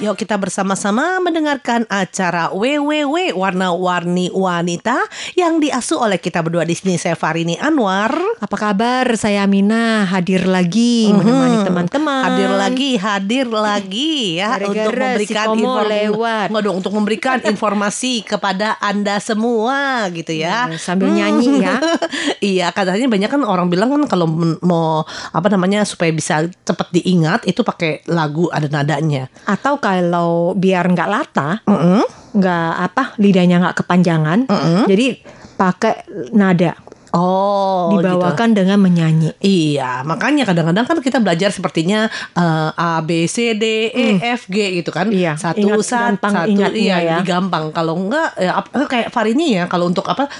Yuk kita bersama-sama mendengarkan acara WWW Warna-Warni Wanita yang diasuh oleh kita berdua di sini. Saya Farini Anwar. Apa kabar? Saya Amina hadir lagi Mhm. menemani teman-teman. Hadir lagi, hadir lagi ya Gara-gara untuk memberikan si Komo inform- lewat. Nggak dong, untuk memberikan informasi kepada Anda semua gitu ya. Hmm, sambil nyanyi ya. iya, katanya banyak kan orang bilang kan kalau mau apa namanya supaya bisa cepat diingat itu pakai lagu ada nadanya. Atau kalau biar nggak lata, nggak apa lidahnya nggak kepanjangan, Mm-mm. jadi pakai nada Oh, gitu. dibawakan dengan menyanyi. Iya, makanya kadang-kadang kan kita belajar sepertinya eh, A B C D E F G gitu kan. Hmm. Iya, Satu ingat- sat, gampang satu ingatnya iya, ya. gampang. Kalau enggak ya, eh, kayak Farini ya kalau untuk apa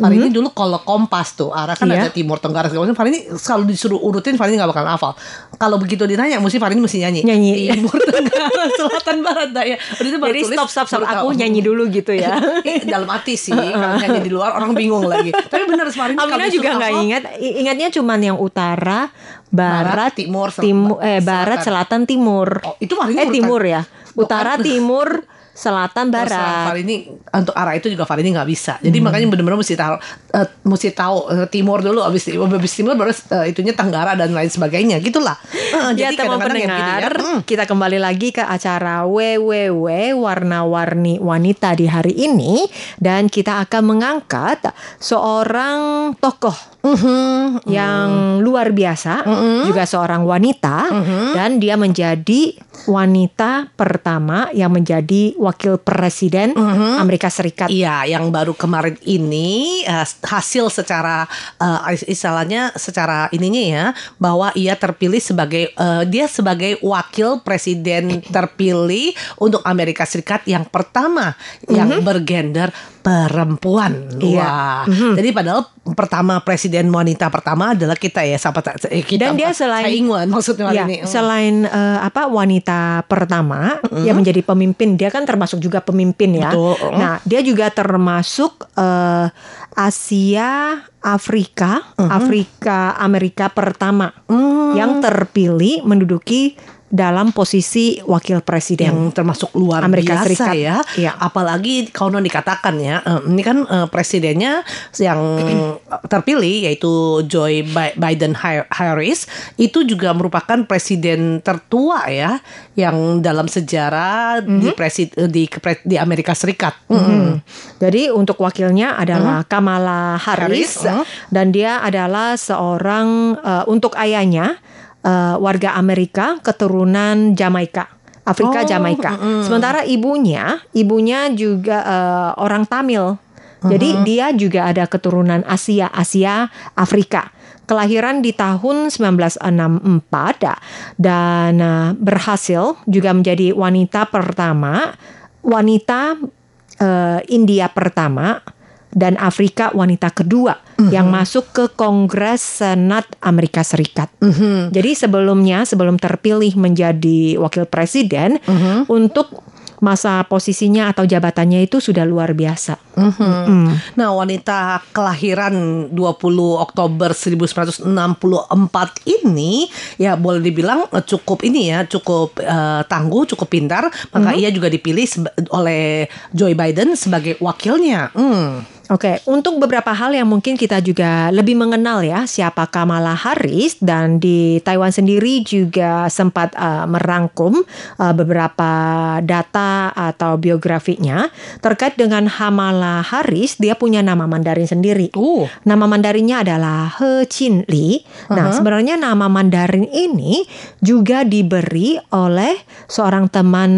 eh, ma- arah. Farini dulu kalau kompas tuh arah kan Hmm. Iya. ada timur tenggara segala macam. Farini selalu disuruh urutin Farini nggak bakal hafal. Kalau begitu ditanya mesti Farini mesti nyanyi. Nyanyi. Timur tenggara selatan barat daya. Udah itu baru Jadi tulis, stop stop stop aku nyanyi dulu gitu ya. Dalam hati sih kalau nyanyi di luar orang bingung lagi tapi bener Farini kalau Amina juga nggak ingat, ingatnya cuman yang utara, Barat, barat, timur, sel- timu- eh barat, selatan. selatan, timur. Oh, itu Farini eh timur ya, utara, timur, selatan, Terus barat. Farini untuk arah itu juga Farini nggak bisa. Jadi Hmm. makanya benar-benar mesti tahu eh, mesti tahu eh, timur dulu abis abis timur baru eh, itunya tenggara dan lain sebagainya gitulah. Eh, Ya jadi teman yang pendengar, gitu ya. Hmm. kita kembali lagi ke acara WWW Warna-Warni Wanita di hari ini dan kita akan mengangkat seorang tokoh Mhm. yang luar biasa, Mm-mm. juga seorang wanita Mhm. dan dia menjadi wanita pertama yang menjadi wakil presiden Mhm. Amerika Serikat. Iya, yang baru kemarin ini eh, hasil secara eh, istilahnya secara ininya ya bahwa ia terpilih sebagai eh, dia sebagai wakil presiden terpilih untuk Amerika Serikat yang pertama yang bergender perempuan. Iya. Wah. Jadi padahal pertama presiden wanita pertama adalah kita ya sahabat eh, kita Dan dia selain- Tsai Ing-wen maksudnya Ya, ini. selain eh, apa wanita pertama yang menjadi pemimpin, dia kan termasuk juga pemimpin ya. Betul. Mm. Nah, dia juga termasuk eh, Asia, Afrika, Afrika Amerika pertama Hmm. yang terpilih menduduki dalam posisi wakil presiden. yang termasuk luar Amerika biasa Serikat. ya. Iya. Apalagi kalau dikatakan ya, eh, ini kan eh, presidennya yang terpilih yaitu Joe Bi- Biden Har- Harris itu juga merupakan presiden tertua ya yang dalam sejarah Mhm. di presid di kepre- di Amerika Serikat. Hmm. Jadi untuk wakilnya adalah Kamala Harris, Harris, uh. dan dia adalah seorang eh, untuk ayahnya eh, warga Amerika keturunan Jamaika. Afrika Oh, Jamaika. mm-mm. Sementara ibunya, ibunya juga eh, orang Tamil. Jadi dia juga ada keturunan Asia, Asia, Afrika. Kelahiran di tahun 1964 dan eh, berhasil juga menjadi wanita pertama, wanita eh, India pertama dan Afrika wanita kedua yang masuk ke Kongres Senat Amerika Serikat. Mhm. Jadi sebelumnya sebelum terpilih menjadi wakil presiden untuk masa posisinya atau jabatannya itu sudah luar biasa. Mhm. Hmm. Nah, wanita kelahiran 20 Oktober 1964 ini ya boleh dibilang eh, cukup ini ya, cukup eh, tangguh, cukup pintar, maka ia juga dipilih oleh Joe Biden sebagai wakilnya. Hmm. Oke, untuk beberapa hal yang mungkin kita juga lebih mengenal ya siapa Kamala Harris dan di Taiwan sendiri juga sempat uh, merangkum uh, beberapa data atau biografinya terkait dengan Kamala Harris. Dia punya nama Mandarin sendiri. Uh. Nama Mandarinnya adalah He Chin Li. Nah, sebenarnya nama Mandarin ini juga diberi oleh seorang teman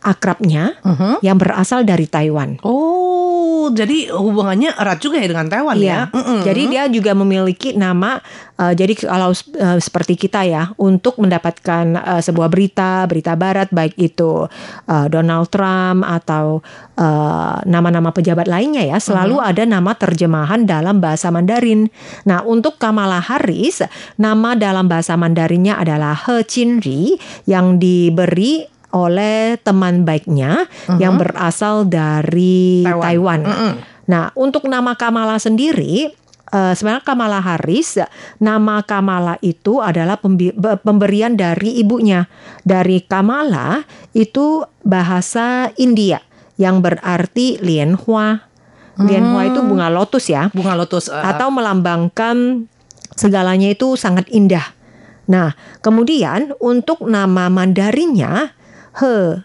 akrabnya Mhm. yang berasal dari Taiwan. Oh, jadi hubungannya erat juga ya dengan Taiwan Iya. ya. Mm-mm. Jadi dia juga memiliki nama. uh, jadi kalau uh, seperti kita ya, untuk mendapatkan uh, sebuah berita, berita Barat, baik itu uh, Donald Trump atau uh, nama-nama pejabat lainnya ya, selalu ada nama terjemahan dalam bahasa Mandarin. Nah, untuk Kamala Harris, nama dalam bahasa Mandarinnya adalah He Chin-ri yang diberi oleh teman baiknya yang berasal dari Taiwan. Taiwan. Mm-mm. Nah, untuk nama Kamala sendiri, eh, sebenarnya Kamala Harris, nama Kamala itu adalah pemberian dari ibunya. Dari Kamala itu bahasa India yang berarti lianhua. Lianhua itu bunga lotus ya, Bunga lotus. uh, atau melambangkan segalanya itu sangat indah. Nah, kemudian untuk nama Mandarinnya He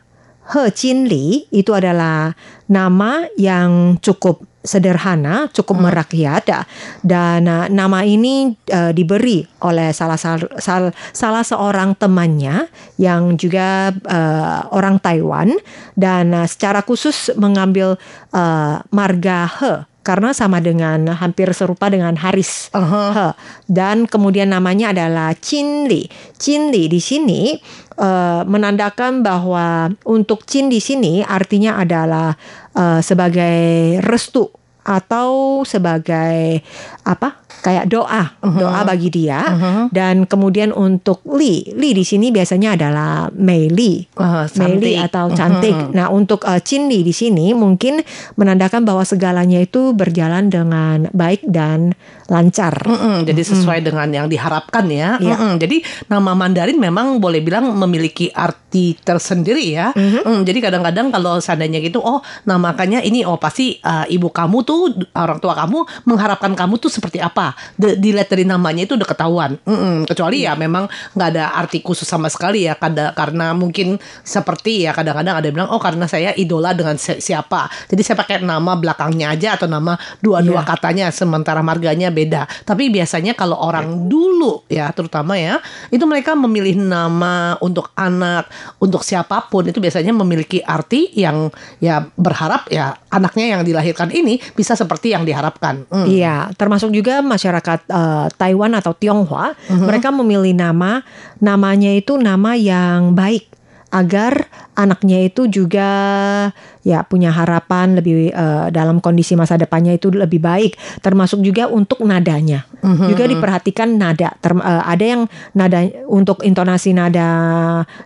He Jinli itu adalah nama yang cukup sederhana, cukup merakyat dan uh, nama ini uh, diberi oleh salah sal- sal- salah seorang temannya yang juga uh, orang Taiwan dan uh, secara khusus mengambil uh, marga He karena sama dengan hampir serupa dengan Haris. Uh-huh. He. Dan kemudian namanya adalah Cinli. Cinli di sini eh, menandakan bahwa untuk Cin di sini artinya adalah eh, sebagai restu atau sebagai apa? kayak doa, doa bagi dia. Dan kemudian untuk Li, Li di sini biasanya adalah Mei Li. uh, Mei Li cantik. atau cantik. Nah, untuk uh, Chin Li di sini mungkin menandakan bahwa segalanya itu berjalan dengan baik dan lancar. Mm-mm, jadi sesuai dengan yang diharapkan ya. Iya. Mm-mm, jadi nama Mandarin memang boleh bilang memiliki arti tersendiri ya. Mm, jadi kadang-kadang kalau seandainya gitu, oh namakannya ini, oh pasti uh, ibu kamu tuh orang tua kamu mengharapkan kamu tuh seperti apa. De- dilihat dari namanya itu udah ketahuan. Mm-mm, kecuali ya memang nggak ada arti khusus sama sekali ya. Kada, karena mungkin seperti ya kadang-kadang ada yang bilang, oh karena saya idola dengan si- siapa. Jadi saya pakai nama belakangnya aja atau nama dua-dua Iya. katanya sementara marganya beda. Tapi biasanya kalau orang dulu ya terutama ya itu mereka memilih nama untuk anak untuk siapa pun itu biasanya memiliki arti yang ya berharap ya anaknya yang dilahirkan ini bisa seperti yang diharapkan. Mm. Iya, termasuk juga masyarakat eh, Taiwan atau Tionghoa, mereka memilih nama namanya itu nama yang baik agar anaknya itu juga ya punya harapan lebih eh, dalam kondisi masa depannya itu lebih baik, termasuk juga untuk nadanya. Juga diperhatikan nada. Term- eh, ada yang nada untuk intonasi nada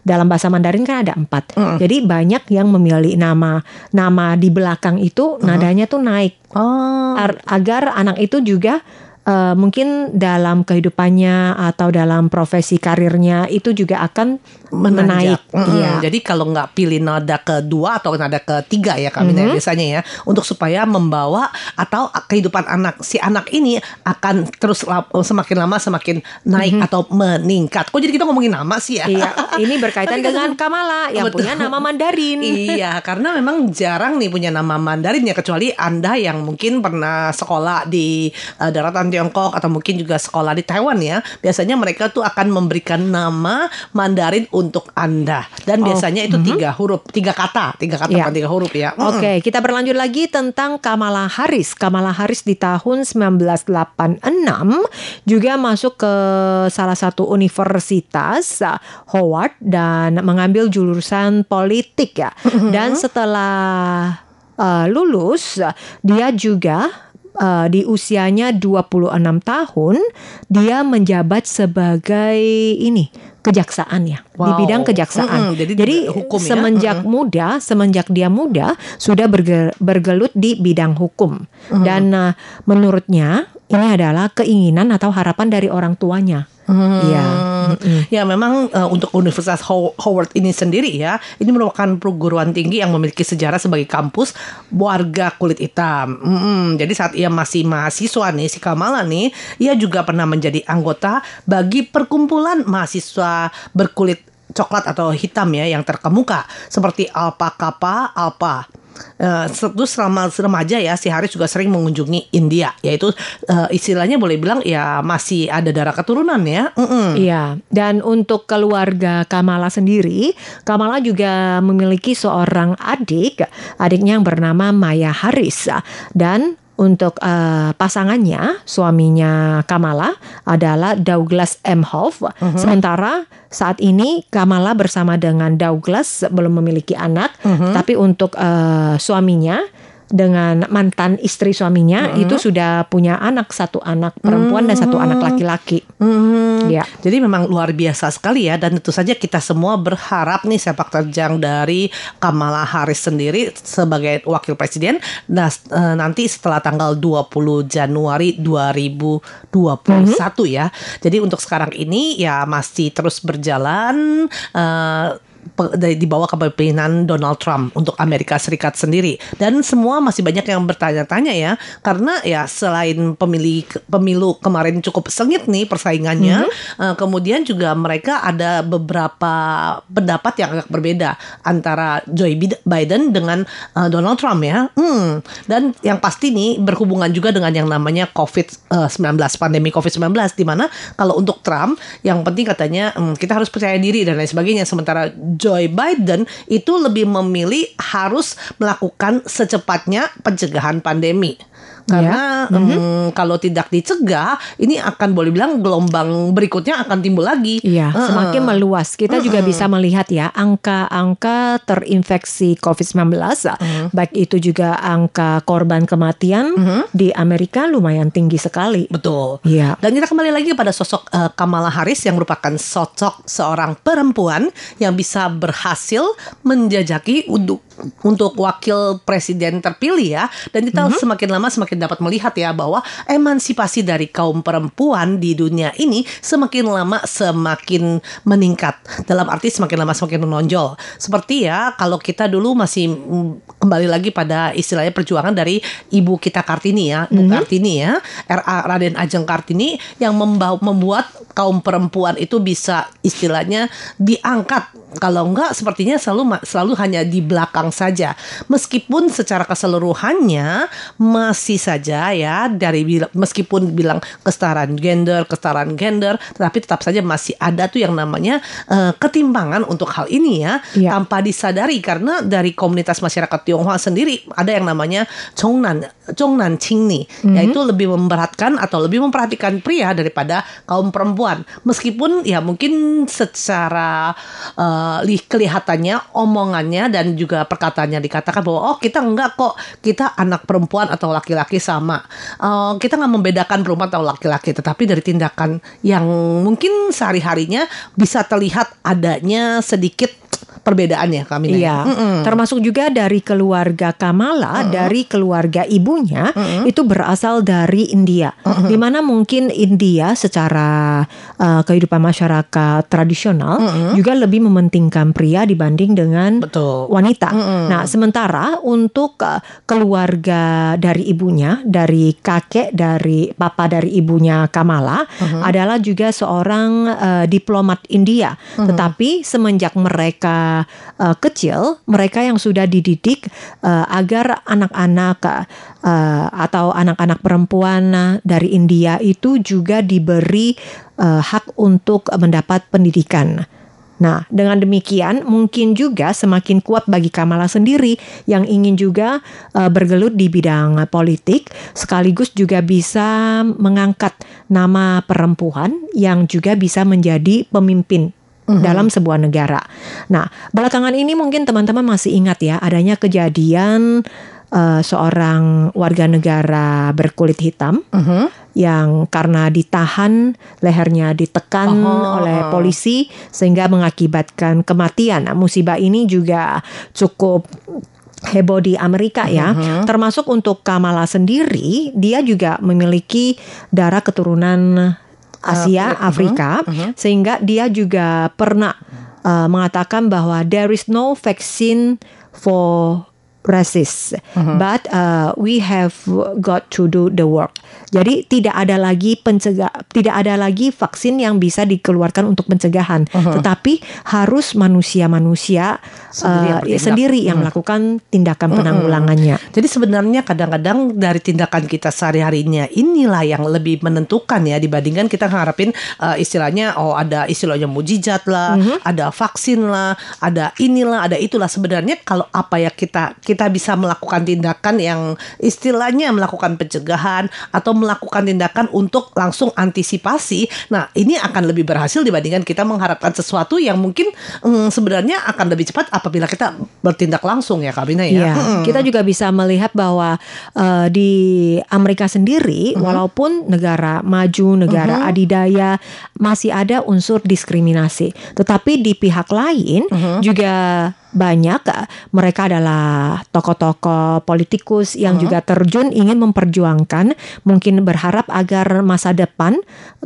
dalam bahasa Mandarin kan ada empat. Jadi banyak yang memilih nama nama di belakang itu nadanya tuh naik Oh. Ar- agar anak itu juga eh, mungkin dalam kehidupannya atau dalam profesi karirnya itu juga akan menaik. menanjak. Mm-mm. Iya. Jadi kalau nggak pilih nada kedua atau nada ketiga ya kami Mm-hmm. biasanya ya untuk supaya membawa atau kehidupan anak si anak ini akan terus semakin lama semakin naik atau meningkat. Kok jadi kita ngomongin nama sih ya? Iya, ini berkaitan Tapi dengan Kamala yang Betul. punya nama Mandarin. iya, karena memang jarang nih punya nama Mandarin ya kecuali Anda yang mungkin pernah sekolah di eh, daratan Tiongkok atau mungkin juga sekolah di Taiwan ya. Biasanya mereka tuh akan memberikan nama Mandarin untuk Anda dan Oh, biasanya itu tiga huruf, tiga kata, tiga kata bukan tiga huruf ya. Mm-mm. Oke, kita berlanjut lagi tentang Kamala Harris. Kamala Harris di tahun 1986 juga masuk ke salah satu universitas uh, Howard dan mengambil jurusan politik ya. Dan setelah uh, lulus, dia juga uh, di usianya 26 tahun dia menjabat sebagai ini kejaksaan ya di Wow. bidang kejaksaan. Mm-mm, jadi di hukum ya. semenjak muda, semenjak dia muda sudah berge- bergelut di bidang hukum. Dan uh, menurutnya ini adalah keinginan atau harapan dari orang tuanya. Iya. Hmm. Ya memang eh, untuk Universitas How- Howard ini sendiri ya, ini merupakan perguruan tinggi yang memiliki sejarah sebagai kampus warga kulit hitam. Mm-mm. Jadi saat ia masih mahasiswa nih, si Kamala nih, ia juga pernah menjadi anggota bagi perkumpulan mahasiswa berkulit coklat atau hitam ya yang terkemuka seperti Alpha Kappa Alpha. Uh, terus selama remaja ya si Haris juga sering mengunjungi India, yaitu uh, istilahnya boleh bilang ya masih ada darah keturunan ya. Mm-mm. Iya. Dan untuk keluarga Kamala sendiri, Kamala juga memiliki seorang adik, adiknya yang bernama Maya Haris dan untuk uh, pasangannya, suaminya Kamala adalah Douglas M. Hoff. Uh -huh. Sementara saat ini Kamala bersama dengan Douglas belum memiliki anak, uh -huh. tapi untuk uh, suaminya dengan mantan istri suaminya mm -hmm. itu sudah punya anak satu anak perempuan mm -hmm. dan satu anak laki-laki. Mm -hmm. Ya. Jadi memang luar biasa sekali ya dan tentu saja kita semua berharap nih sepak terjang dari Kamala Harris sendiri sebagai wakil presiden nah, nanti setelah tanggal 20 Januari 2021 mm -hmm. ya. Jadi untuk sekarang ini ya masih terus berjalan uh, di bawah kepemimpinan Donald Trump untuk Amerika Serikat sendiri dan semua masih banyak yang bertanya-tanya ya karena ya selain pemilih pemilu kemarin cukup sengit nih persaingannya mm -hmm. uh, kemudian juga mereka ada beberapa pendapat yang agak berbeda antara Joe Biden dengan uh, Donald Trump ya hmm. dan yang pasti nih berhubungan juga dengan yang namanya COVID-19 pandemi COVID-19 di mana kalau untuk Trump yang penting katanya hmm, kita harus percaya diri dan lain sebagainya sementara Joe Biden itu lebih memilih harus melakukan secepatnya pencegahan pandemi karena ya. mm -hmm. kalau tidak dicegah ini akan boleh bilang gelombang berikutnya akan timbul lagi. Iya, uh -uh. semakin meluas. Kita uh -uh. juga bisa melihat ya angka-angka terinfeksi COVID-19 uh -huh. baik itu juga angka korban kematian uh -huh. di Amerika lumayan tinggi sekali. Betul. Iya. Dan kita kembali lagi pada sosok uh, Kamala Harris yang merupakan sosok seorang perempuan yang bisa berhasil menjajaki untuk untuk wakil presiden terpilih ya dan kita -huh. semakin lama semakin dapat melihat ya bahwa emansipasi dari kaum perempuan di dunia ini semakin lama semakin meningkat. Dalam arti semakin lama semakin menonjol. Seperti ya kalau kita dulu masih mm, kembali lagi pada istilahnya perjuangan dari ibu kita Kartini ya, Bu mm -hmm. Kartini ya, RA Raden Ajeng Kartini yang membuat kaum perempuan itu bisa istilahnya diangkat. Kalau enggak sepertinya selalu selalu hanya di belakang saja. Meskipun secara keseluruhannya masih saja ya dari meskipun bilang kesetaraan gender kesetaraan gender tetapi tetap saja masih ada tuh yang namanya uh, ketimpangan untuk hal ini ya, ya tanpa disadari. Karena dari komunitas masyarakat Tionghoa sendiri ada yang namanya Chongnan Chongnan Qingni mm-hmm. yaitu lebih memberatkan atau lebih memperhatikan pria daripada kaum perempuan meskipun ya mungkin secara uh, kelihatannya omongannya dan juga perkataannya dikatakan bahwa oh kita enggak kok. Kita anak perempuan atau laki-laki sama. Uh, kita nggak membedakan perempuan atau laki-laki tetapi dari tindakan yang mungkin sehari harinya bisa terlihat adanya sedikit perbedaan ya kami. Iya. Mm -mm. Termasuk juga dari keluarga Kamala, mm -mm. dari keluarga ibunya mm -mm. itu berasal dari India. Mm -mm. Di mana mungkin India secara uh, kehidupan masyarakat tradisional mm -mm. juga lebih mementingkan pria dibanding dengan Betul. wanita. Mm -mm. Nah, sementara untuk uh, keluarga dari ibunya, dari kakek dari papa dari ibunya Kamala mm -hmm. adalah juga seorang uh, diplomat India. Mm -hmm. Tetapi semenjak mereka uh, kecil, mereka yang sudah dididik uh, agar anak-anak uh, atau anak-anak perempuan dari India itu juga diberi uh, hak untuk mendapat pendidikan. Nah, dengan demikian mungkin juga semakin kuat bagi Kamala sendiri yang ingin juga uh, bergelut di bidang politik sekaligus juga bisa mengangkat nama perempuan yang juga bisa menjadi pemimpin mm -hmm. dalam sebuah negara. Nah, belakangan ini mungkin teman-teman masih ingat ya adanya kejadian uh, seorang warga negara berkulit hitam mm -hmm. yang karena ditahan lehernya ditekan oh. oleh polisi sehingga mengakibatkan kematian. Nah, musibah ini juga cukup heboh di Amerika ya, uh -huh. termasuk untuk Kamala sendiri, dia juga memiliki darah keturunan Asia, uh, Afrika, uh -huh. sehingga dia juga pernah uh, mengatakan bahwa there is no vaccine for resist, but uh, we have got to do the work. Jadi tidak ada lagi pencegah, tidak ada lagi vaksin yang bisa dikeluarkan untuk pencegahan, tetapi harus manusia-manusia Sendiri yang uh, sendiri yang melakukan tindakan penanggulangannya. Jadi sebenarnya kadang-kadang dari tindakan kita sehari-harinya inilah yang lebih menentukan ya dibandingkan kita ngarepin uh, istilahnya oh ada istilahnya mujizat lah, ada vaksin lah, ada inilah, ada itulah. Sebenarnya kalau apa ya kita kita bisa melakukan tindakan yang istilahnya melakukan pencegahan atau melakukan tindakan untuk langsung antisipasi. Nah, ini akan lebih berhasil dibandingkan kita mengharapkan sesuatu yang mungkin mm, sebenarnya akan lebih cepat apabila kita bertindak langsung ya Kak Bina ya. Iya, kita juga bisa melihat bahwa eh, di Amerika sendiri, walaupun negara maju, negara adidaya, masih ada unsur diskriminasi. Tetapi di pihak lain juga banyak mereka adalah tokoh-tokoh politikus yang juga terjun ingin memperjuangkan, mungkin berharap agar masa depan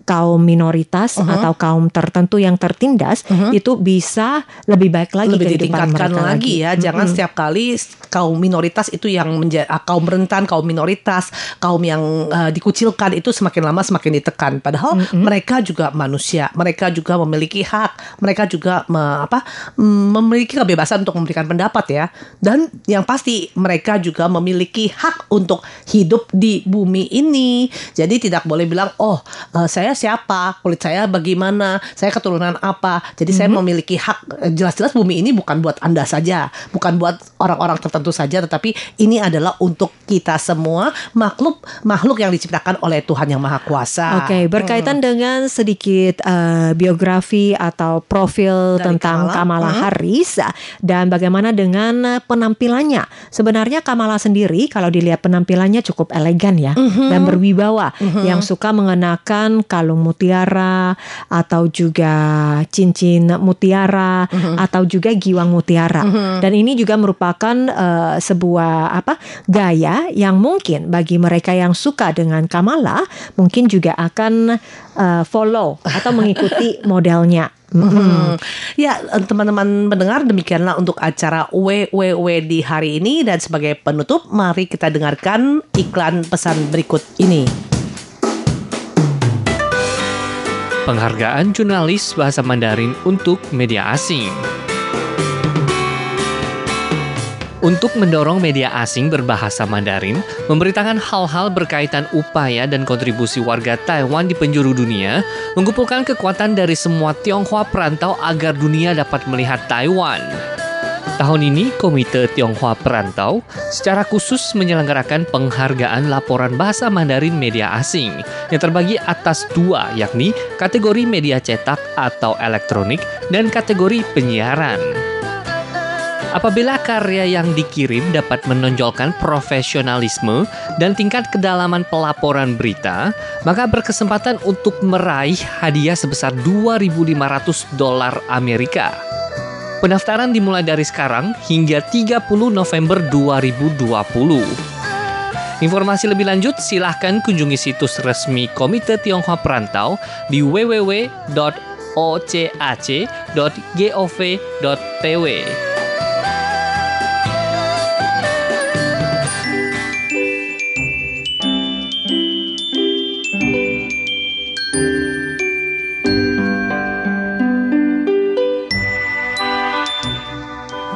kaum minoritas atau kaum tertentu yang tertindas itu bisa lebih baik lagi lebih ditingkatkan mereka lagi. ya. Jangan setiap kali kaum minoritas itu yang menja- ah, kaum rentan, kaum minoritas, kaum yang uh, dikucilkan itu semakin lama semakin ditekan. Padahal mereka juga manusia, mereka juga memiliki hak, mereka juga me- apa mm, memiliki kebebasan untuk memberikan pendapat ya. Dan yang pasti mereka juga memiliki hak untuk hidup di bumi ini. Jadi tidak boleh bilang, "Oh, eh, saya siapa? Kulit saya bagaimana? Saya keturunan apa?" Jadi saya memiliki hak. Eh, Jelas-jelas bumi ini bukan buat Anda saja, bukan buat orang-orang tertentu saja, tetapi ini adalah untuk kita semua makhluk makhluk yang diciptakan oleh Tuhan yang Maha Kuasa. Oke, berkaitan dengan sedikit eh, biografi atau profil Dari tentang Kamala. Kamala, Harris uh, dan bagaimana dengan uh, penampilannya. Sebenarnya Kamala sendiri kalau dilihat penampilannya cukup elegan ya dan berwibawa, yang suka mengenakan kalung mutiara atau juga cincin mutiara atau juga giwang mutiara. Dan ini juga merupakan eh, sebuah apa gaya yang mungkin bagi mereka yang suka dengan Kamala mungkin juga akan eh, follow atau mengikuti modelnya. Hmm. Ya, teman-teman mendengar demikianlah untuk acara WWW di hari ini dan sebagai penutup mari kita dengarkan iklan pesan berikut ini. Penghargaan jurnalis bahasa Mandarin untuk media asing. Untuk mendorong media asing berbahasa Mandarin, memberitakan hal-hal berkaitan upaya dan kontribusi warga Taiwan di penjuru dunia, mengumpulkan kekuatan dari semua Tionghoa perantau agar dunia dapat melihat Taiwan. Tahun ini, Komite Tionghoa Perantau secara khusus menyelenggarakan penghargaan laporan bahasa Mandarin media asing yang terbagi atas dua, yakni kategori media cetak atau elektronik dan kategori penyiaran. Apabila karya yang dikirim dapat menonjolkan profesionalisme dan tingkat kedalaman pelaporan berita, maka berkesempatan untuk meraih hadiah sebesar 2.500 dolar Amerika. Pendaftaran dimulai dari sekarang hingga 30 November 2020. Informasi lebih lanjut silahkan kunjungi situs resmi Komite Tionghoa Perantau di www.ocac.gov.tw.